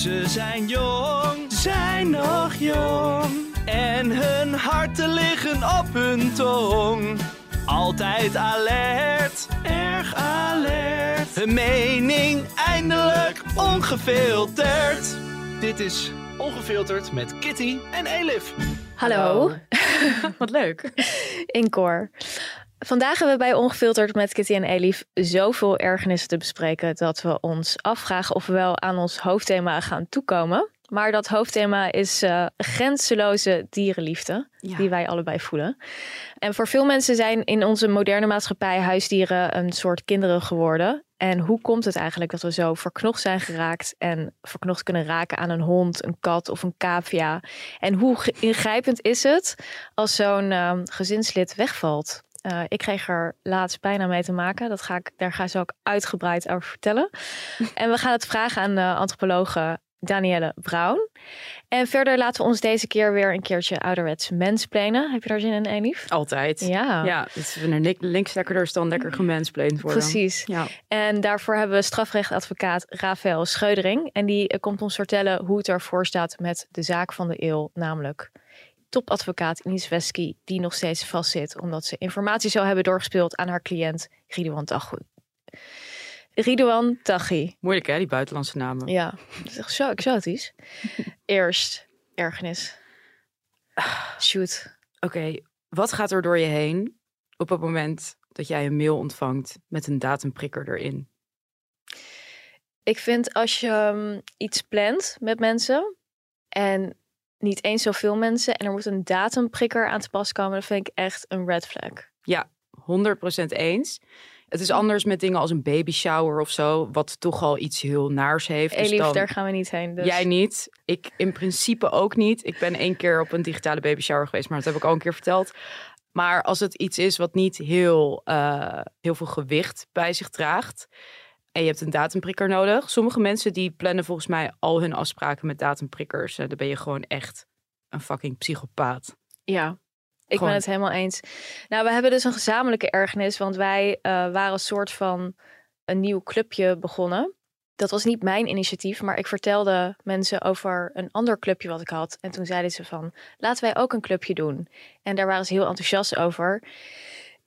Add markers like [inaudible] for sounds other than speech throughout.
Ze zijn jong, zijn nog jong. En hun harten liggen op hun tong. Altijd alert, erg alert. Hun mening eindelijk ongefilterd. Dit is Ongefilterd met Kitty en Elif. Hallo. [laughs] Wat leuk. [laughs] Inkoor. Vandaag hebben we bij Ongefilterd met Kitty en Elif zoveel ergernissen te bespreken dat we ons afvragen of we wel aan ons hoofdthema gaan toekomen. Maar dat hoofdthema is uh, grenzeloze dierenliefde, die wij allebei voelen. En voor veel mensen zijn in onze moderne maatschappij huisdieren een soort kinderen geworden. En hoe komt het eigenlijk dat we zo verknocht zijn geraakt en verknocht kunnen raken aan een hond, een kat of een cavia? En hoe ingrijpend is het als zo'n uh, gezinslid wegvalt? Uh, ik kreeg er laatst bijna mee te maken. Dat ga ik, daar ga zo ook uitgebreid over vertellen. [laughs] en we gaan het vragen aan de antropologe Danielle Brown. En verder laten we ons deze keer weer een keertje ouderwets mensplenen. Heb je daar zin in, Elif? Altijd. Ja. Ja, dus links lekkerder dan lekker gemensplained worden. Precies. Ja. En daarvoor hebben we strafrechtadvocaat Rafael Scheudering. En die eh, komt ons vertellen hoe het ervoor staat met de zaak van de eeuw. Namelijk topadvocaat Ines Wesky, die nog steeds vastzit... omdat ze informatie zou hebben doorgespeeld aan haar cliënt Ridwan Taghoed. Ridwan Taghi. Moeilijk hè, die buitenlandse namen. Ja, dat is echt zo exotisch. [laughs] Eerst ergernis. Shoot. Oké, wat gaat er door je heen op het moment dat jij een mail ontvangt met een datumprikker erin? Ik vind als je um, iets plant met mensen en niet eens zoveel mensen en er moet een datumprikker aan te pas komen, dan vind ik echt een red flag. Ja, 100% eens. Het is anders met dingen als een baby shower of zo, wat toch al iets heel naars heeft. Elif, dus dan... daar gaan we niet heen. Dus. Jij niet. Ik in principe ook niet. Ik ben één keer op een digitale baby shower geweest, maar dat heb ik al een keer verteld. Maar als het iets is wat niet heel, uh, heel veel gewicht bij zich draagt. En je hebt een datumprikker nodig. Sommige mensen die plannen volgens mij al hun afspraken met datumprikkers. Dan ben je gewoon echt een fucking psychopaat. Ja, ik ben het helemaal eens. Nou, we hebben dus een gezamenlijke ergernis, want wij uh, waren een soort van een nieuw clubje begonnen. Dat was niet mijn initiatief, maar ik vertelde mensen over een ander clubje wat ik had. En toen zeiden ze van, laten wij ook een clubje doen. En daar waren ze heel enthousiast over.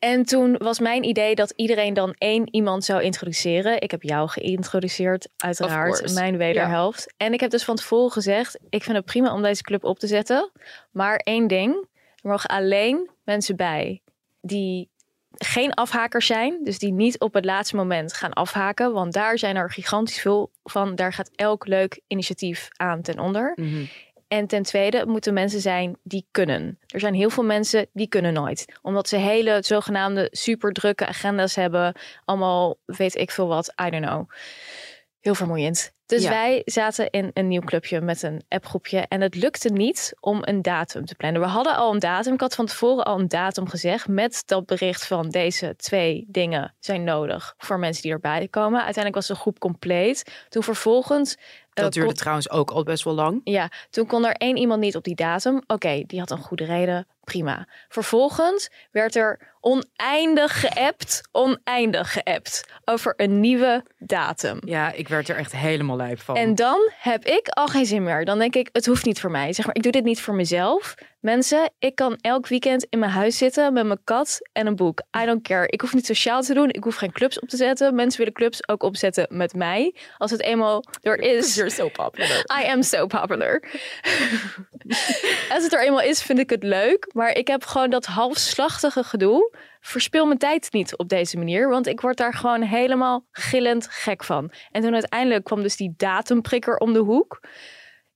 En toen was mijn idee dat iedereen dan één iemand zou introduceren. Ik heb jou geïntroduceerd, uiteraard, mijn wederhelft. En ik heb dus van tevoren gezegd, ik vind het prima om deze club op te zetten. Maar één ding, er mogen alleen mensen bij die geen afhakers zijn. Dus die niet op het laatste moment gaan afhaken. Want daar zijn er gigantisch veel van. Daar gaat elk leuk initiatief aan ten onder. Mhm. En ten tweede moeten mensen zijn die kunnen. Er zijn heel veel mensen die kunnen nooit. Omdat ze hele zogenaamde super drukke agenda's hebben. Allemaal weet ik veel wat. I don't know. Heel vermoeiend. Dus Ja. wij zaten in een nieuw clubje met een appgroepje. En het lukte niet om een datum te plannen. We hadden al een datum. Ik had van tevoren al een datum gezegd. Met dat bericht van deze twee dingen zijn nodig voor mensen die erbij komen. Uiteindelijk was de groep compleet. Toen vervolgens. Dat duurde kon- trouwens ook al best wel lang. ja, toen kon er één iemand niet op die datum. Oké, die had een goede reden. Prima. Vervolgens werd er oneindig geappt, oneindig geappt over een nieuwe datum. Ja, ik werd er echt helemaal lijp van. En dan heb ik al geen zin meer. Dan denk ik, het hoeft niet voor mij. Zeg maar, ik doe dit niet voor mezelf. Mensen, ik kan elk weekend in mijn huis zitten met mijn kat en een boek. I don't care. Ik hoef niet sociaal te doen. Ik hoef geen clubs op te zetten. Mensen willen clubs ook opzetten met mij. Als het eenmaal er is. You're so popular. [laughs] I am so popular. [laughs] Als het er eenmaal is, vind ik het leuk. Maar ik heb gewoon dat halfslachtige gedoe. Verspil mijn tijd niet op deze manier. Want ik word daar gewoon helemaal gillend gek van. En toen uiteindelijk kwam dus die datumprikker om de hoek.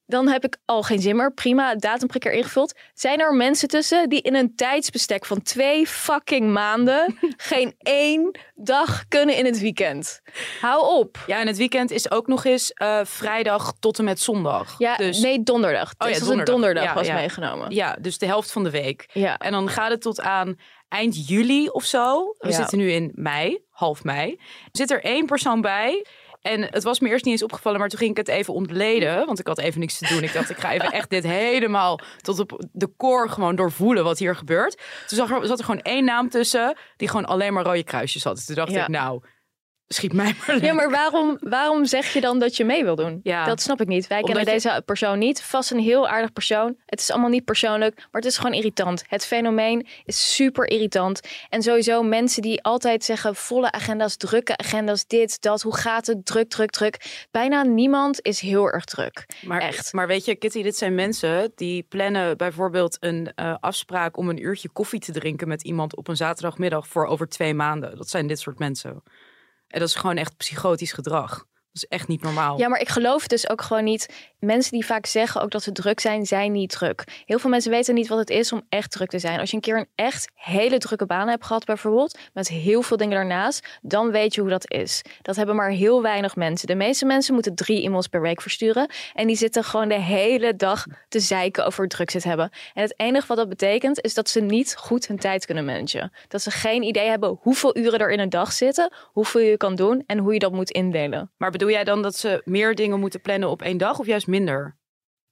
Dan heb ik al geen zin meer. Prima, datumprikker ingevuld. Zijn er mensen tussen die in een tijdsbestek van twee fucking maanden [laughs] geen één dag kunnen in het weekend? Hou op. Ja, en het weekend is ook nog eens uh, vrijdag tot en met zondag. Ja, dus... nee, donderdag. Oh, dus ja, donderdag. een donderdag was meegenomen. Ja, dus de helft van de week. Ja. En dan gaat het tot aan eind juli of zo. We zitten nu in mei, half mei. Zit er één persoon bij en het was me eerst niet eens opgevallen, maar toen ging ik het even ontleden. Want ik had even niks te doen. Ik dacht, ik ga even echt dit helemaal tot op de core gewoon doorvoelen wat hier gebeurt. Toen zag er, zat er gewoon één naam tussen die gewoon alleen maar rode kruisjes had. Dus toen dacht ik, nou, schiet mij maar Ja, maar waarom, waarom zeg je dan dat je mee wil doen? Ja. Dat snap ik niet. Wij kennen deze persoon niet. Vast een heel aardig persoon. Het is allemaal niet persoonlijk, maar het is gewoon irritant. Het fenomeen is super irritant. En sowieso mensen die altijd zeggen volle agenda's, drukke agenda's, dit, dat. Hoe gaat het? Druk, druk, druk. Bijna niemand is heel erg druk. Maar, Echt. Maar weet je, Kitty, dit zijn mensen die plannen bijvoorbeeld een uh, afspraak om een uurtje koffie te drinken met iemand op een zaterdagmiddag voor over twee maanden. Dat zijn dit soort mensen. En dat is gewoon echt psychotisch gedrag is echt niet normaal. Ja, maar ik geloof dus ook gewoon niet. Mensen die vaak zeggen ook dat ze druk zijn, zijn niet druk. Heel veel mensen weten niet wat het is om echt druk te zijn. Als je een keer een echt hele drukke baan hebt gehad, bijvoorbeeld, met heel veel dingen daarnaast, dan weet je hoe dat is. Dat hebben maar heel weinig mensen. De meeste mensen moeten drie e-mails per week versturen. En die zitten gewoon de hele dag te zeiken over druk zit hebben. En het enige wat dat betekent, is dat ze niet goed hun tijd kunnen managen. Dat ze geen idee hebben hoeveel uren er in een dag zitten, hoeveel je kan doen en hoe je dat moet indelen. Maar bedoel jij dan dat ze meer dingen moeten plannen op één dag of juist minder?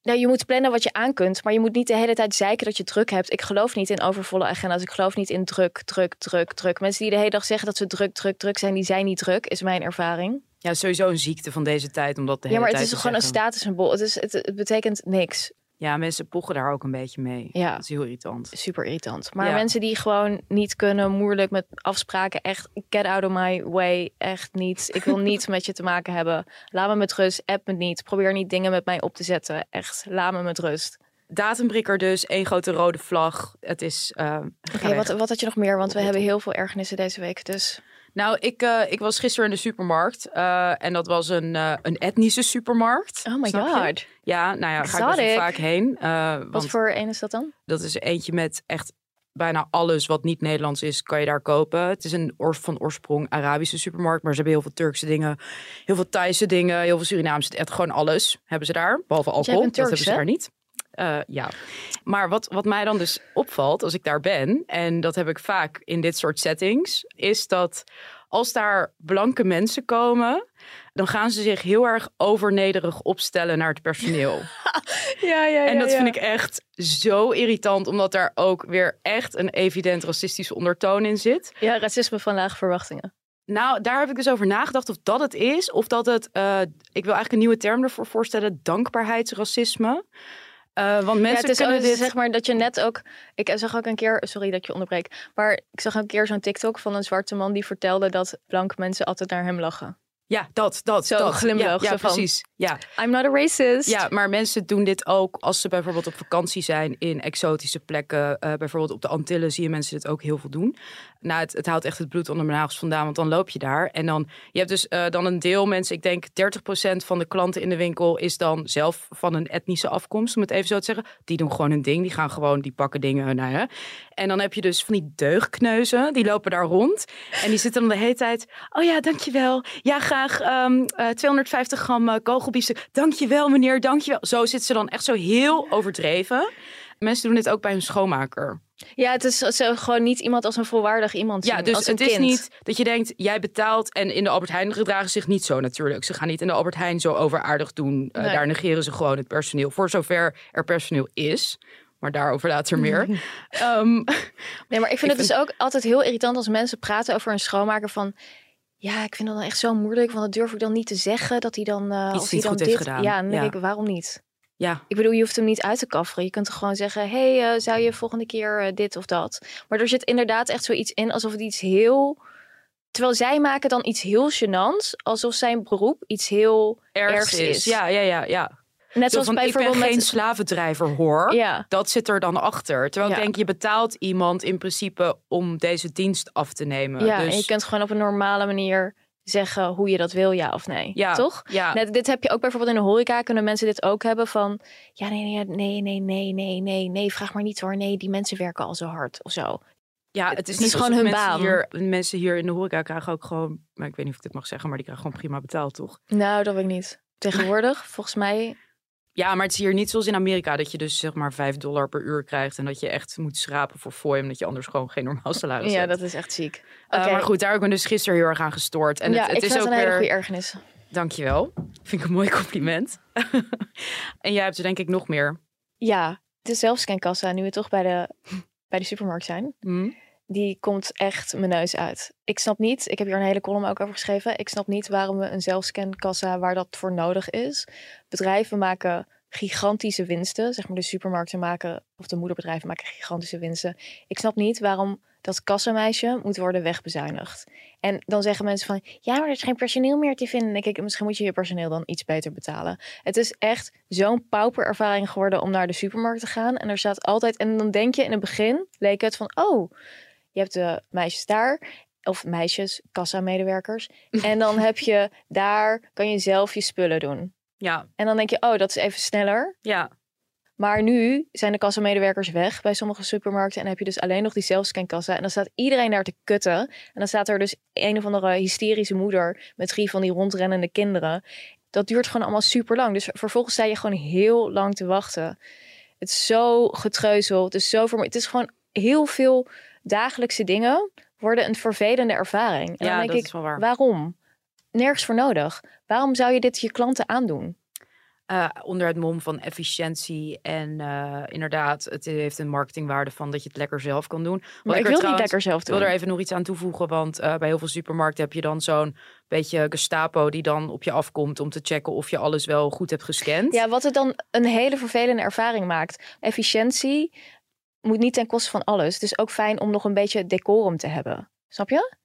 Nou, je moet plannen wat je aan kunt, maar je moet niet de hele tijd zeiken dat je druk hebt. Ik geloof niet in overvolle agenda's. Ik geloof niet in druk, druk, druk, druk. Mensen die de hele dag zeggen dat ze druk, druk, druk zijn, die zijn niet druk, is mijn ervaring. Ja, sowieso een ziekte van deze tijd, omdat de hele Ja, maar het is gewoon een statussymbool. Het, is, het, het betekent niks. Ja, mensen pochen daar ook een beetje mee. Ja. Dat is heel irritant. Super irritant. Maar mensen die gewoon niet kunnen, moeilijk met afspraken, echt get out of my way, echt niet. Ik wil [laughs] niets met je te maken hebben. Laat me met rust, app me niet. Probeer niet dingen met mij op te zetten. Echt, laat me met rust. Datumbrikker dus, één grote rode vlag. Het is. Uh, Oké, wat, wat had je nog meer? Want we hebben heel veel ergernissen deze week. Dus. Nou, ik, uh, ik was gisteren in de supermarkt. Uh, en dat was een, uh, een etnische supermarkt. Oh my god. Je? Ja, nou ja, ga ik best vaak heen. Wat voor een is dat dan? Dat is eentje met echt bijna alles wat niet Nederlands is, kan je daar kopen. Het is een oors van oorsprong Arabische supermarkt, maar ze hebben heel veel Turkse dingen, heel veel Thaise dingen, heel veel Surinaamse, echt gewoon alles hebben ze daar, behalve alcohol. Dat hebben ze daar niet. Uh, ja, maar wat, wat mij dan dus opvalt als ik daar ben, en dat heb ik vaak in dit soort settings, is dat als daar blanke mensen komen, dan gaan ze zich heel erg overnederig opstellen naar het personeel. ja, [laughs] ja, ja, en dat vind ik echt zo irritant, omdat daar ook weer echt een evident racistische ondertoon in zit. Ja, racisme van lage verwachtingen. Nou, daar heb ik dus over nagedacht of dat het is, of dat het, uh, ik wil eigenlijk een nieuwe term ervoor voorstellen, dankbaarheidsracisme. Uh, want mensen ja, het is, kunnen dit... zeg maar dat je net ook. Ik zag ook een keer, sorry dat ik je onderbreek, maar ik zag een keer zo'n TikTok van een zwarte man die vertelde dat blanke mensen altijd naar hem lachen. Ja, dat, dat. Zo dat. glimlach. Ja, precies. Ja. I'm not a racist. Ja, maar mensen doen dit ook als ze bijvoorbeeld op vakantie zijn in exotische plekken. Uh, bijvoorbeeld op de Antillen zie je mensen dit ook heel veel doen. Nou, het, het houdt echt het bloed onder mijn nagels vandaan, want dan loop je daar. En dan, je hebt dus uh, dan een deel mensen, ik denk 30% van de klanten in de winkel is dan zelf van een etnische afkomst, om het even zo te zeggen. Die doen gewoon hun ding, die gaan gewoon, die pakken dingen. Nou ja. En dan heb je dus van die deugkneuzen, die lopen daar rond. En die zitten dan de hele tijd, oh ja, dankjewel. Ja, graag um, uh, 250 gram uh, kogelbiefstuk. Dankjewel meneer, dankjewel. Zo zitten ze dan echt zo heel overdreven. Mensen doen dit ook bij hun schoonmaker. Ja, het is zo gewoon niet iemand als een volwaardig iemand zien, Ja, dus als het is niet dat je denkt, jij betaalt en in de Albert Heijn gedragen zich niet zo natuurlijk. Ze gaan niet in de Albert Heijn zo overaardig doen. Uh, Daar negeren ze gewoon het personeel. Voor zover er personeel is. Maar daarover later meer. um, [laughs] nee, maar ik vind ik het dus ook altijd heel irritant als mensen praten over een schoonmaker van... Ja, ik vind dat dan echt zo moeilijk, want dat durf ik dan niet te zeggen dat hij dan, uh, Iets of hij dan dit. Gedaan. Ja, dan denk ik, waarom niet? Ja. Ik bedoel, je hoeft hem niet uit te kafferen. Je kunt gewoon zeggen: hey, uh, zou je volgende keer uh, dit of dat? Maar er zit inderdaad echt zoiets in alsof het iets heel. Terwijl zij maken dan iets heel gênants, alsof zijn beroep iets heel ergs, is. Ja, ja, ja, ja. Net zoals van, bijvoorbeeld ik ben geen met... slavendrijver hoor. Ja. Dat zit er dan achter. Terwijl Ja. ik denk, je betaalt iemand in principe om deze dienst af te nemen. Ja, dus... en je kunt gewoon op een normale manier zeggen hoe je dat wil, ja of nee. Ja, Toch? Ja, Net, dit heb je ook bijvoorbeeld in de horeca. Kunnen mensen dit ook hebben van... Ja, nee, nee, nee, nee, nee, nee, nee, nee. Vraag maar niet hoor. Nee, die mensen werken al zo hard of zo. ja, het het is, niet gewoon hun mensen baan. Hier, mensen hier in de horeca krijgen ook gewoon, maar ik weet niet of ik dit mag zeggen, maar die krijgen gewoon prima betaald, toch? Nou, dat weet ik niet. Tegenwoordig, volgens mij... Ja, maar het is hier niet zoals in Amerika dat je dus zeg maar 5 dollar per uur krijgt en dat je echt moet schrapen voor fooi, omdat je anders gewoon geen normaal salaris Ja, hebt. dat is echt ziek. Eh, maar goed, daar heb ik me dus gisteren heel erg aan gestoord. En ja, het, het ik is ook een hele goede ergernis. Dankjewel. Vind ik een mooi compliment. [laughs] en jij hebt er denk ik nog meer. Ja, de zelfscankassa, nu we toch bij de, bij de supermarkt zijn... Hm? Die komt echt mijn neus uit. Ik snap niet, ik heb hier een hele column ook over geschreven. Ik snap niet waarom we een zelfscankassa waar dat voor nodig is. Bedrijven maken gigantische winsten. Zeg maar de supermarkten maken, of de moederbedrijven maken gigantische winsten. Ik snap niet waarom dat kassameisje moet worden wegbezuinigd. En dan zeggen mensen van, ja, maar er is geen personeel meer te vinden. Denk ik, misschien moet je je personeel dan iets beter betalen. Het is echt zo'n pauperervaring geworden om naar de supermarkt te gaan. En er staat altijd, en dan denk je in het begin, leek het van, oh, je hebt de meisjes daar, of meisjes, kassa-medewerkers. [laughs] En dan heb je daar, kan je zelf je spullen doen. Ja, En dan denk je, oh, dat is even sneller. ja. Maar nu zijn de kassamedewerkers weg bij sommige supermarkten. En dan heb je dus alleen nog die zelfscankassa. En dan staat iedereen daar te kutten. En dan staat er dus een of andere hysterische moeder met drie van die rondrennende kinderen. Dat duurt gewoon allemaal super lang. Dus vervolgens sta je gewoon heel lang te wachten. Het is zo getreuzel. Het is zo vermo- Het is gewoon heel veel dagelijkse dingen worden een vervelende ervaring. En Ja, dan denk dat ik, is wel waar. waarom? Nergens voor nodig. Waarom zou je dit je klanten aandoen? Eh, onder het mom van efficiëntie en eh, inderdaad, het heeft een marketingwaarde van dat je het lekker zelf kan doen. Wat Maar ik wil niet lekker zelf Ik doen. wil er even nog iets aan toevoegen, want eh, bij heel veel supermarkten heb je dan zo'n beetje Gestapo die dan op je afkomt om te checken of je alles wel goed hebt gescand. Ja, wat het dan een hele vervelende ervaring maakt. Efficiëntie moet niet ten koste van alles. Het is ook fijn om nog een beetje decorum te hebben. Snap je?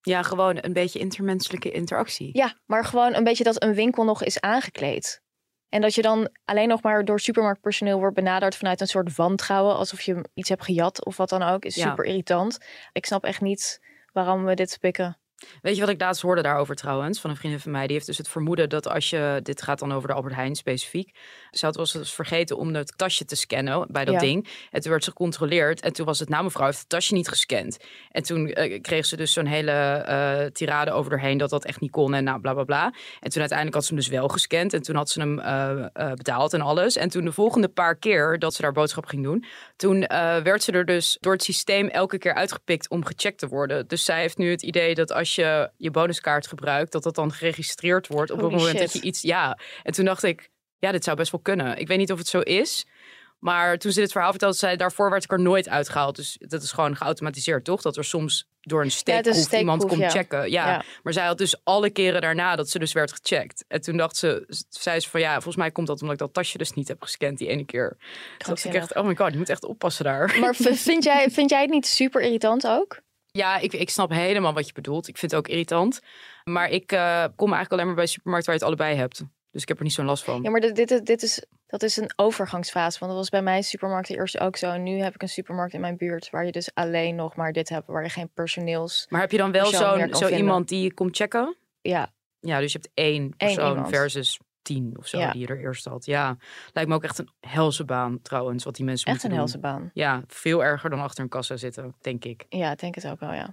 Ja, gewoon een beetje intermenselijke interactie. Ja, maar gewoon een beetje dat een winkel nog is aangekleed. En dat je dan alleen nog maar door supermarktpersoneel wordt benaderd vanuit een soort wantrouwen. Alsof je iets hebt gejat of wat dan ook. Is Ja. super irritant. Ik snap echt niet waarom we dit pikken. Weet je wat ik laatst hoorde daarover trouwens? Van een vriendin van mij. Die heeft dus het vermoeden dat als je... Dit gaat dan over de Albert Heijn specifiek. Ze had was dus vergeten om het tasje te scannen bij dat Ja. ding. En toen werd ze gecontroleerd. En toen was het, nou mevrouw heeft het tasje niet gescand. En toen eh, kreeg ze dus zo'n hele eh, tirade over erheen dat dat echt niet kon. En nou bla bla bla. En toen uiteindelijk had ze hem dus wel gescand. En toen had ze hem eh, betaald en alles. En toen de volgende paar keer dat ze daar boodschap ging doen. Toen werd ze er dus door het systeem elke keer uitgepikt om gecheckt te worden. Dus zij heeft nu het idee dat als je je bonuskaart gebruikt, dat dat dan geregistreerd wordt op het moment dat je iets. Ja, en toen dacht ik, ja, dit zou best wel kunnen. Ik weet niet of het zo is. Maar toen ze dit verhaal vertelde, zei daarvoor werd ik er nooit uitgehaald. Dus dat is gewoon geautomatiseerd, toch? Dat er soms door een steekproef iemand komt ja. checken. Ja. Ja. maar zij had dus alle keren daarna dat ze dus werd gecheckt. En toen dacht ze, zei ze van ja, volgens mij komt dat omdat ik dat tasje dus niet heb gescand die ene keer. Toen dacht ik echt, oh my god, je moet echt oppassen daar. Maar [laughs] vind jij, vind jij het niet super irritant ook? Ja, ik, ik snap helemaal wat je bedoelt. Ik vind het ook irritant. Maar ik eh, kom eigenlijk alleen maar bij supermarkt waar je het allebei hebt. Dus ik heb er niet zo'n last van. Ja, maar dit, dit, dit is, dat is een overgangsfase. Want dat was bij mijn supermarkt eerst ook zo. En nu heb ik een supermarkt in mijn buurt waar je dus alleen nog maar dit hebt. Waar je geen personeels... Maar heb je dan wel zo'n zo vinden. iemand die je komt checken? Ja, Ja, dus je hebt één persoon versus tien of zo Ja. die je er eerst had. Ja, lijkt me ook echt een helse baan trouwens, wat die mensen echt een moeten doen. helse baan. Ja, veel erger dan achter een kassa zitten, denk ik. Ja, ik denk het ook wel, ja.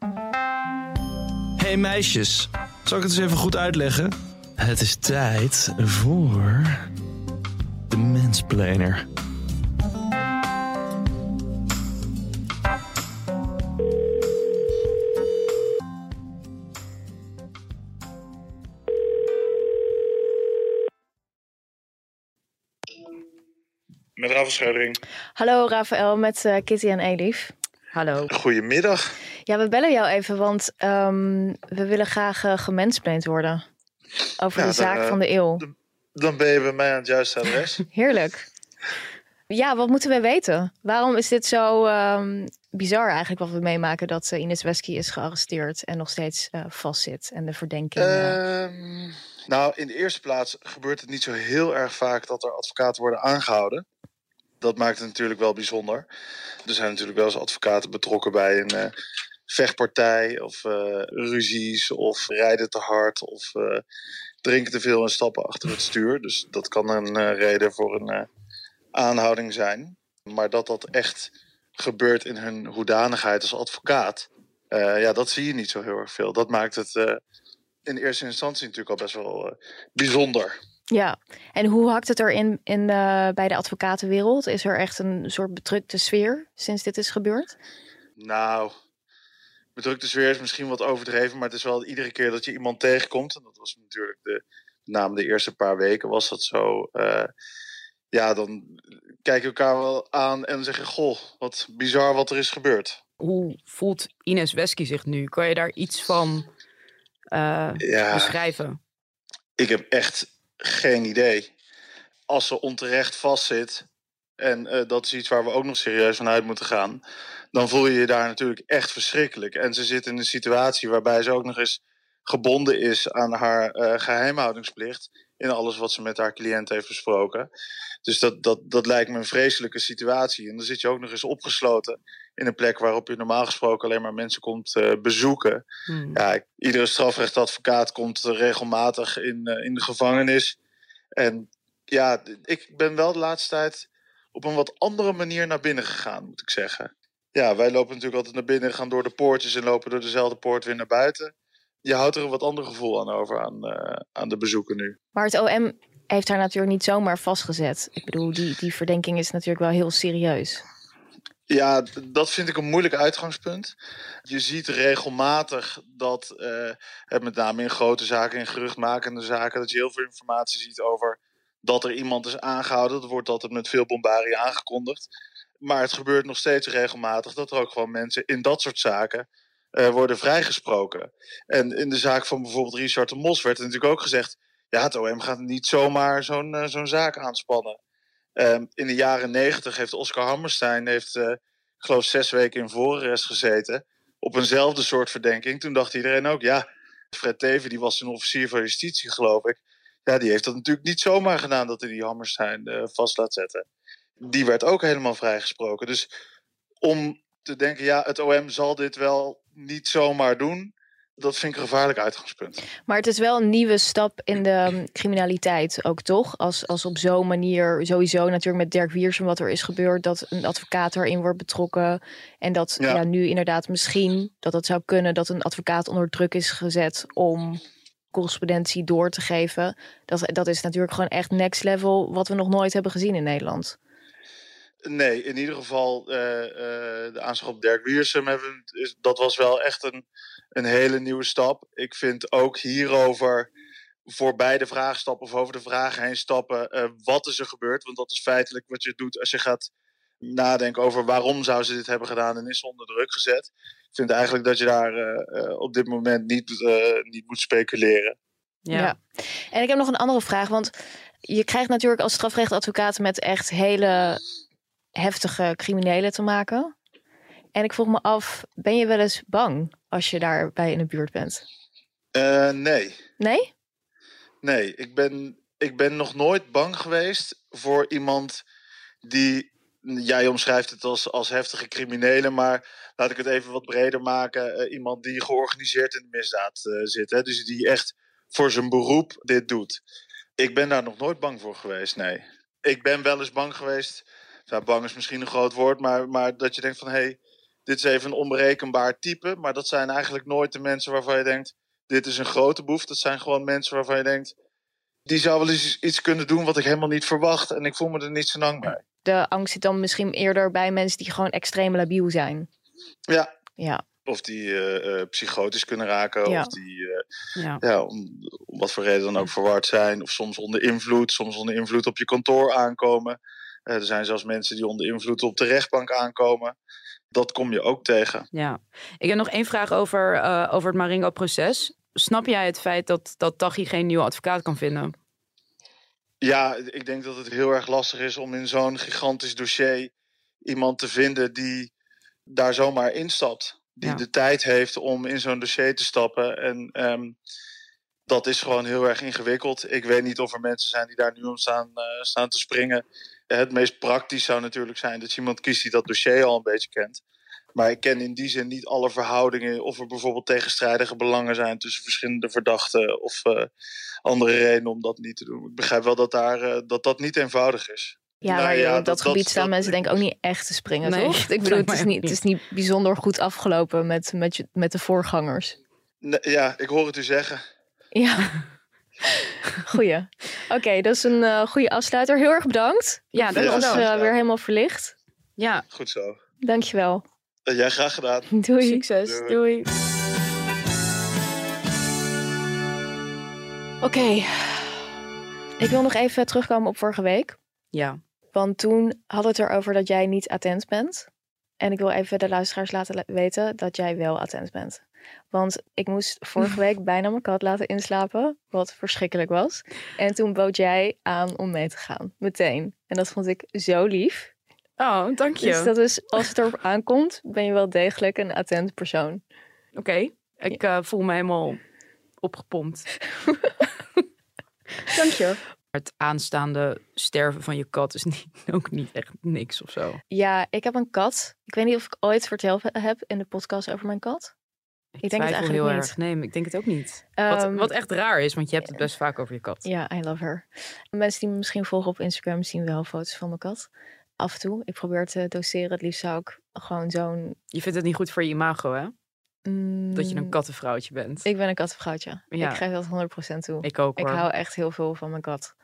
Hey meisjes, zal ik het eens even goed uitleggen? Het is tijd voor de mensplaner. Met Rafael. Hallo Rafael, met eh, Kitty en Elif. Hallo. Goedemiddag. Ja, we bellen jou even, want ehm, we willen graag uh, worden. Over Ja, de zaak dan, eh, van de eeuw. Dan ben je bij mij aan het juiste adres. [laughs] Heerlijk. Ja, wat moeten we weten? Waarom is dit zo ehm, bizar eigenlijk wat we meemaken dat uh, Ines Wesky is gearresteerd en nog steeds uh, vastzit en de verdenking. Ehm, nou, in de eerste plaats gebeurt het niet zo heel erg vaak dat er advocaten worden aangehouden. Dat maakt het natuurlijk wel bijzonder. Er zijn natuurlijk wel eens advocaten betrokken bij een, uh, vechtpartij of uh, ruzies of rijden te hard of uh, drinken te veel en stappen achter het stuur. Dus dat kan een uh, reden voor een aanhouding zijn. Maar dat dat echt gebeurt in hun hoedanigheid als advocaat, ja, dat zie je niet zo heel erg veel. Dat maakt het in eerste instantie natuurlijk al best wel bijzonder. Ja, en hoe hakt het erin in de, bij de advocatenwereld? Is er echt een soort bedrukte sfeer sinds dit is gebeurd? Nou, bedrukte sfeer is misschien wat overdreven, maar het is wel iedere keer dat je iemand tegenkomt, en dat was natuurlijk de, naam de eerste paar weken was dat zo. Uh, ja, dan kijk je elkaar wel aan en zeggen: Goh, wat bizar wat er is gebeurd. Hoe voelt Ines Wesky zich nu? Kan je daar iets van uh, ja, beschrijven? Ik heb echt geen idee. Als ze onterecht vastzit, en uh, dat is iets waar we ook nog serieus van uit moeten gaan, dan voel je je daar natuurlijk echt verschrikkelijk. En ze zit in een situatie waarbij ze ook nog eens gebonden is aan haar uh, geheimhoudingsplicht in alles wat ze met haar cliënt heeft besproken. Dus dat, dat, dat lijkt me een vreselijke situatie. En dan zit je ook nog eens opgesloten in een plek waarop je normaal gesproken alleen maar mensen komt uh, bezoeken. Hmm. Ja, iedere strafrechtadvocaat komt regelmatig in, uh, in de gevangenis. En ja, ik ben wel de laatste tijd op een wat andere manier naar binnen gegaan, moet ik zeggen. Ja, wij lopen natuurlijk altijd naar binnen, gaan door de poortjes en lopen door dezelfde poort weer naar buiten. Je houdt er een wat ander gevoel aan over aan, uh, aan de bezoeken nu. Maar het OM heeft haar natuurlijk niet zomaar vastgezet. Ik bedoel, die, die verdenking is natuurlijk wel heel serieus. Ja, dat vind ik een moeilijk uitgangspunt. Je ziet regelmatig dat, uh, met name in grote zaken, in geruchtmakende zaken, dat je heel veel informatie ziet over dat er iemand is aangehouden. Dat wordt altijd met veel bombarie aangekondigd. Maar het gebeurt nog steeds regelmatig dat er ook gewoon mensen in dat soort zaken uh, worden vrijgesproken. En in de zaak van bijvoorbeeld Richard de Mos werd natuurlijk ook gezegd: ja, het OM gaat niet zomaar zo'n uh, zo'n zaak aanspannen. Um, in de jaren negentig heeft Oscar Hammerstein, heeft, uh, ik geloof, zes weken in voorarrest gezeten. Op eenzelfde soort verdenking. Toen dacht iedereen ook: ja, Fred Teven, die was een officier van justitie, geloof ik. Ja, die heeft dat natuurlijk niet zomaar gedaan dat hij die Hammerstein vast laat zetten. Die werd ook helemaal vrijgesproken. Dus om te denken, ja, het OM zal dit wel niet zomaar doen. Dat vind ik een gevaarlijk uitgangspunt. Maar het is wel een nieuwe stap in de um, criminaliteit ook, toch? Als, als op zo'n manier, sowieso natuurlijk met Dirk Wiersum wat er is gebeurd... dat een advocaat erin wordt betrokken. En dat ja. ja. nu inderdaad misschien, dat het zou kunnen... dat een advocaat onder druk is gezet om correspondentie door te geven. Dat, dat is natuurlijk gewoon echt next level... wat we nog nooit hebben gezien in Nederland. Nee, in ieder geval uh, uh, de aanslag op Dirk Wiersum, hebben, is, dat was wel echt een, een hele nieuwe stap. Ik vind ook hierover voorbij de vraag stappen of over de vraag heen stappen, uh, wat is er gebeurd? Want dat is feitelijk wat je doet als je gaat nadenken over waarom zou ze dit hebben gedaan en is ze onder druk gezet. Ik vind eigenlijk dat je daar op dit moment niet, niet moet speculeren. Ja. ja. en ik heb nog een andere vraag, want je krijgt natuurlijk als strafrechtadvocaat met echt hele heftige criminelen te maken. En ik vroeg me af, ben je wel eens bang als je daarbij in de buurt bent? Uh, nee. Nee? Nee, ik ben, ik ben nog nooit bang geweest voor iemand die. Jij omschrijft het als, als heftige criminelen, maar laat ik het even wat breder maken. Uh, iemand die georganiseerd in de misdaad uh, zit. Hè? Dus die echt voor zijn beroep dit doet. Ik ben daar nog nooit bang voor geweest, nee. Ik ben wel eens bang geweest nou, bang is misschien een groot woord, maar, maar dat je denkt van hé, hey, dit is even een onberekenbaar type. Maar dat zijn eigenlijk nooit de mensen waarvan je denkt, dit is een grote boef. Dat zijn gewoon mensen waarvan je denkt, die zou wel eens iets kunnen doen wat ik helemaal niet verwacht. En ik voel me er niet zo lang bij. De angst zit dan misschien eerder bij mensen die gewoon extreem labiel zijn. Ja. Ja. Of die uh, uh, psychotisch kunnen raken. Ja. Of die uh, ja. ja om, om, wat voor reden dan ook verward zijn. Of soms onder invloed. Soms onder invloed op je kantoor aankomen. Eh, er zijn zelfs mensen die onder invloed op de rechtbank aankomen. Dat kom je ook tegen. Ja, ik heb nog één vraag over, uh, over het Maringo-proces. Snap jij het feit dat, dat Taghi geen nieuwe advocaat kan vinden? Ja, ik denk dat het heel erg lastig is om in zo'n gigantisch dossier iemand te vinden die daar zomaar instapt. Die ja. de tijd heeft om in zo'n dossier te stappen. En um, dat is gewoon heel erg ingewikkeld. Ik weet niet of er mensen zijn die daar nu om staan, uh, staan te springen het meest praktisch zou natuurlijk zijn dat je iemand kiest die dat dossier al een beetje kent. Maar ik ken in die zin niet alle verhoudingen. Of er bijvoorbeeld tegenstrijdige belangen zijn tussen verschillende verdachten. Of uh, andere redenen om dat niet te doen. Ik begrijp wel dat daar, uh, dat, dat niet eenvoudig is. Ja, nou, maar ja, op dat, dat, gebied staan dat, mensen denk ik ook niet echt te springen, nee, toch? [laughs] Ik bedoel, het is, niet, het is niet bijzonder goed afgelopen met, met, met de voorgangers. Nee, ja, ik hoor het u zeggen. Ja. Goeie. Oké, okay, dat is een uh, goede afsluiter. Heel erg bedankt. Ja, dat was uh, weer helemaal verlicht. Ja. Goed zo. Dankjewel. Dat jij graag gedaan. Doei. Succes. Doei. Doei. Oké. Okay. Ik wil nog even terugkomen op vorige week. Ja. Want toen hadden we het erover dat jij niet attent bent. En ik wil even de luisteraars laten weten dat jij wel attent bent. Want ik moest vorige [laughs] week bijna mijn kat laten inslapen, wat verschrikkelijk was. En toen bood jij aan om mee te gaan, meteen. En dat vond ik zo lief. Oh, dank je. Dus dat is, als het erop aankomt, ben je wel degelijk een attent persoon. Oké, ik uh, voel me helemaal opgepompt. [laughs] dank je. Het aanstaande sterven van je kat is niet, ook niet echt niks of zo. Ja, ik heb een kat. Ik weet niet of ik ooit verteld heb in de podcast over mijn kat. Ik, ik denk het eigenlijk heel niet. erg. Nee, ik denk het ook niet. wat, ehm, wat, echt raar is, want je hebt het best vaak over je kat. Ja, I love her. Mensen die me misschien volgen op Instagram zien wel foto's van mijn kat. Af en toe. Ik probeer te doseren. Het liefst zou ik gewoon zo'n... Je vindt het niet goed voor je imago, hè? Dat je een mm. kattenvrouwtje bent. Ik ben een kattenvrouwtje. Ja. Ik geef dat 100% toe. Ik ook hoor. Ik hou echt heel veel van mijn kat.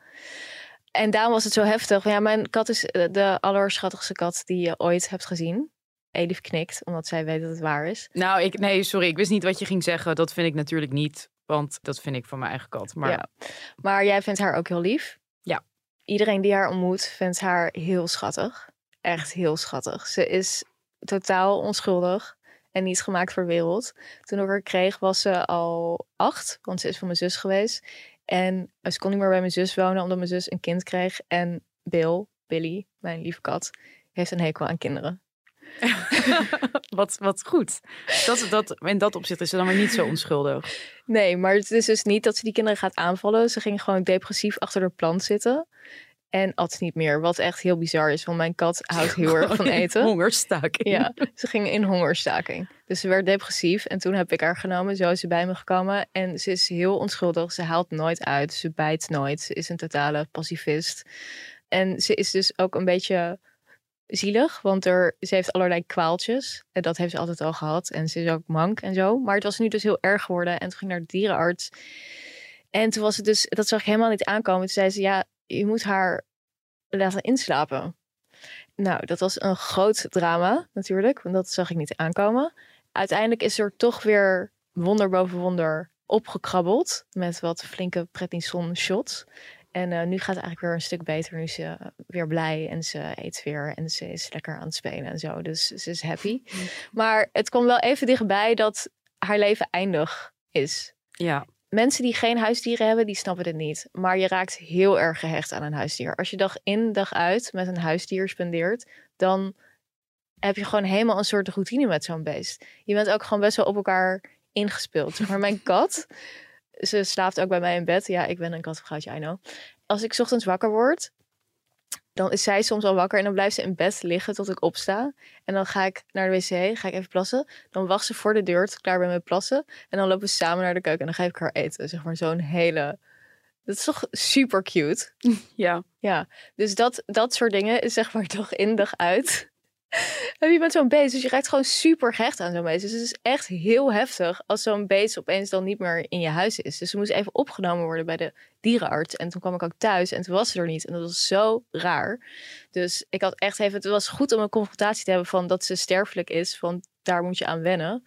En daarom was het zo heftig. Ja, mijn kat is eh, de allerschattigste kat die je ooit hebt gezien. Elif knikt, omdat zij weet dat het waar is. Nou, ik, nee, sorry, ik wist niet wat je ging zeggen. Dat vind ik natuurlijk niet, want dat vind ik van mijn eigen kat. Maar, ja. maar jij vindt haar ook heel lief. Ja. Iedereen die haar ontmoet, vindt haar heel schattig. Echt heel schattig. Ze is totaal onschuldig en niet gemaakt voor wereld. Toen ik haar kreeg, was ze al acht, want ze is van mijn zus geweest. En ze kon niet meer bij mijn zus wonen, omdat mijn zus een kind kreeg. En Bill, Billy, mijn lieve kat, heeft een hekel aan kinderen. [laughs] wat, wat goed. Dat, dat, in dat opzicht is ze dan maar niet zo onschuldig. Nee, maar het is dus niet dat ze die kinderen gaat aanvallen. Ze ging gewoon depressief achter de plant zitten. En at niet meer. Wat echt heel bizar is, want mijn kat houdt heel erg van eten. Hongerstaking. Ja, ze ging in hongerstaking. Dus ze werd depressief. En toen heb ik haar genomen. Zo is ze bij me gekomen. En ze is heel onschuldig. Ze haalt nooit uit. Ze bijt nooit. Ze is een totale pacifist. En ze is dus ook een beetje zielig, want er, ze heeft allerlei kwaaltjes. En dat heeft ze altijd al gehad. En ze is ook mank en zo. Maar het was nu dus heel erg geworden. En toen ging naar de dierenarts. En toen was het dus, dat zag ik helemaal niet aankomen. Toen zei ze, ja, je moet haar laten inslapen. Nou, dat was een groot drama natuurlijk, want dat zag ik niet aankomen. Uiteindelijk is er toch weer wonder boven wonder opgekrabbeld met wat flinke prednison shots. En uh, nu gaat het eigenlijk weer een stuk beter. Nu is ze weer blij en ze eet weer en ze is lekker aan het spelen en zo. Dus ze is happy. [laughs] Maar het komt wel even dichtbij dat haar leven eindig is. Ja. Mensen die geen huisdieren hebben, die snappen dit niet. Maar je raakt heel erg gehecht aan een huisdier. Als je dag in, dag uit met een huisdier spendeert, dan heb je gewoon helemaal een soort routine met zo'n beest. Je bent ook gewoon best wel op elkaar ingespeeld. Maar mijn [laughs] kat, ze slaapt ook bij mij in bed. Ja, ik ben een kattenvrouwtje, I know. Als ik ochtends wakker word, dan is zij soms al wakker en dan blijft ze in bed liggen tot ik opsta. En dan ga ik naar de wc, ga ik even plassen. Dan wacht ze voor de deur tot klaar ben met plassen. En dan lopen we samen naar de keuken en dan geef ik haar eten. Zeg maar zo'n hele... Dat is toch super cute? [laughs] Ja. Ja, dus dat, dat soort dingen is zeg maar [laughs] toch in dag uit [laughs] je bent zo'n beest, dus je raakt gewoon super gehecht aan zo'n beest. Dus het is echt heel heftig als zo'n beest opeens dan niet meer in je huis is. Dus ze moest even opgenomen worden bij de dierenarts. En toen kwam ik ook thuis en toen was ze er niet. En dat was zo raar. Dus ik had echt even, het was goed om een confrontatie te hebben van dat ze sterfelijk is. Want daar moet je aan wennen.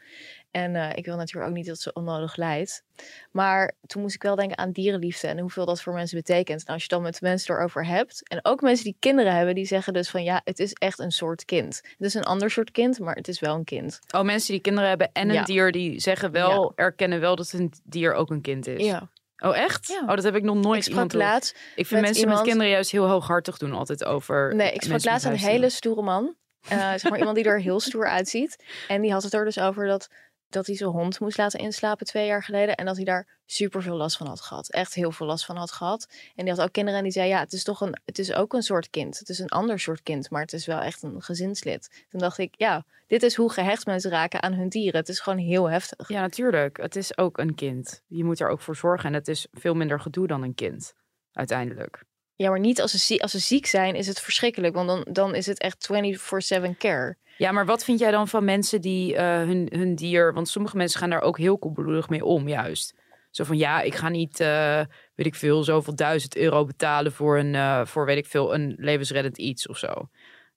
En uh, ik wil natuurlijk ook niet dat ze onnodig lijdt. Maar toen moest ik wel denken aan dierenliefde en hoeveel dat voor mensen betekent. En als je dan met mensen erover hebt. En ook mensen die kinderen hebben, die zeggen dus van ja, het is echt een soort kind. Het is een ander soort kind, maar het is wel een kind. Oh, mensen die kinderen hebben en een dier, die zeggen wel, erkennen wel dat een dier ook een kind is. Ja. Oh, echt? Ja. Oh, dat heb ik nog nooit ik iemand laatst Ik vind mensen met kinderen juist heel hooghartig doen altijd over. Nee, ik sprak laatst een hele stoere man. Uh, zeg maar iemand die er heel stoer uitziet. En die had het er dus over dat dat hij zijn hond moest laten inslapen twee jaar geleden. En dat hij daar super veel last van had gehad. Echt heel veel last van had gehad. En die had ook kinderen en die zei, ja, het is toch een, het is ook een soort kind. Het is een ander soort kind, maar het is wel echt een gezinslid. Toen dacht ik, ja, dit is hoe gehecht mensen raken aan hun dieren. Het is gewoon heel heftig. Ja, natuurlijk. Het is ook een kind. Je moet er ook voor zorgen. En het is veel minder gedoe dan een kind, uiteindelijk. Ja, maar niet als ze, als ze ziek zijn, is het verschrikkelijk. Want dan, dan is het echt 24-7 care. Ja, maar wat vind jij dan van mensen die eh, hun, hun dier... Want sommige mensen gaan daar ook heel koelbloedig mee om, juist. Zo van, ja, ik ga niet, eh, weet ik veel, zoveel duizend euro betalen voor een, eh, voor, weet ik veel, een levensreddend iets of zo.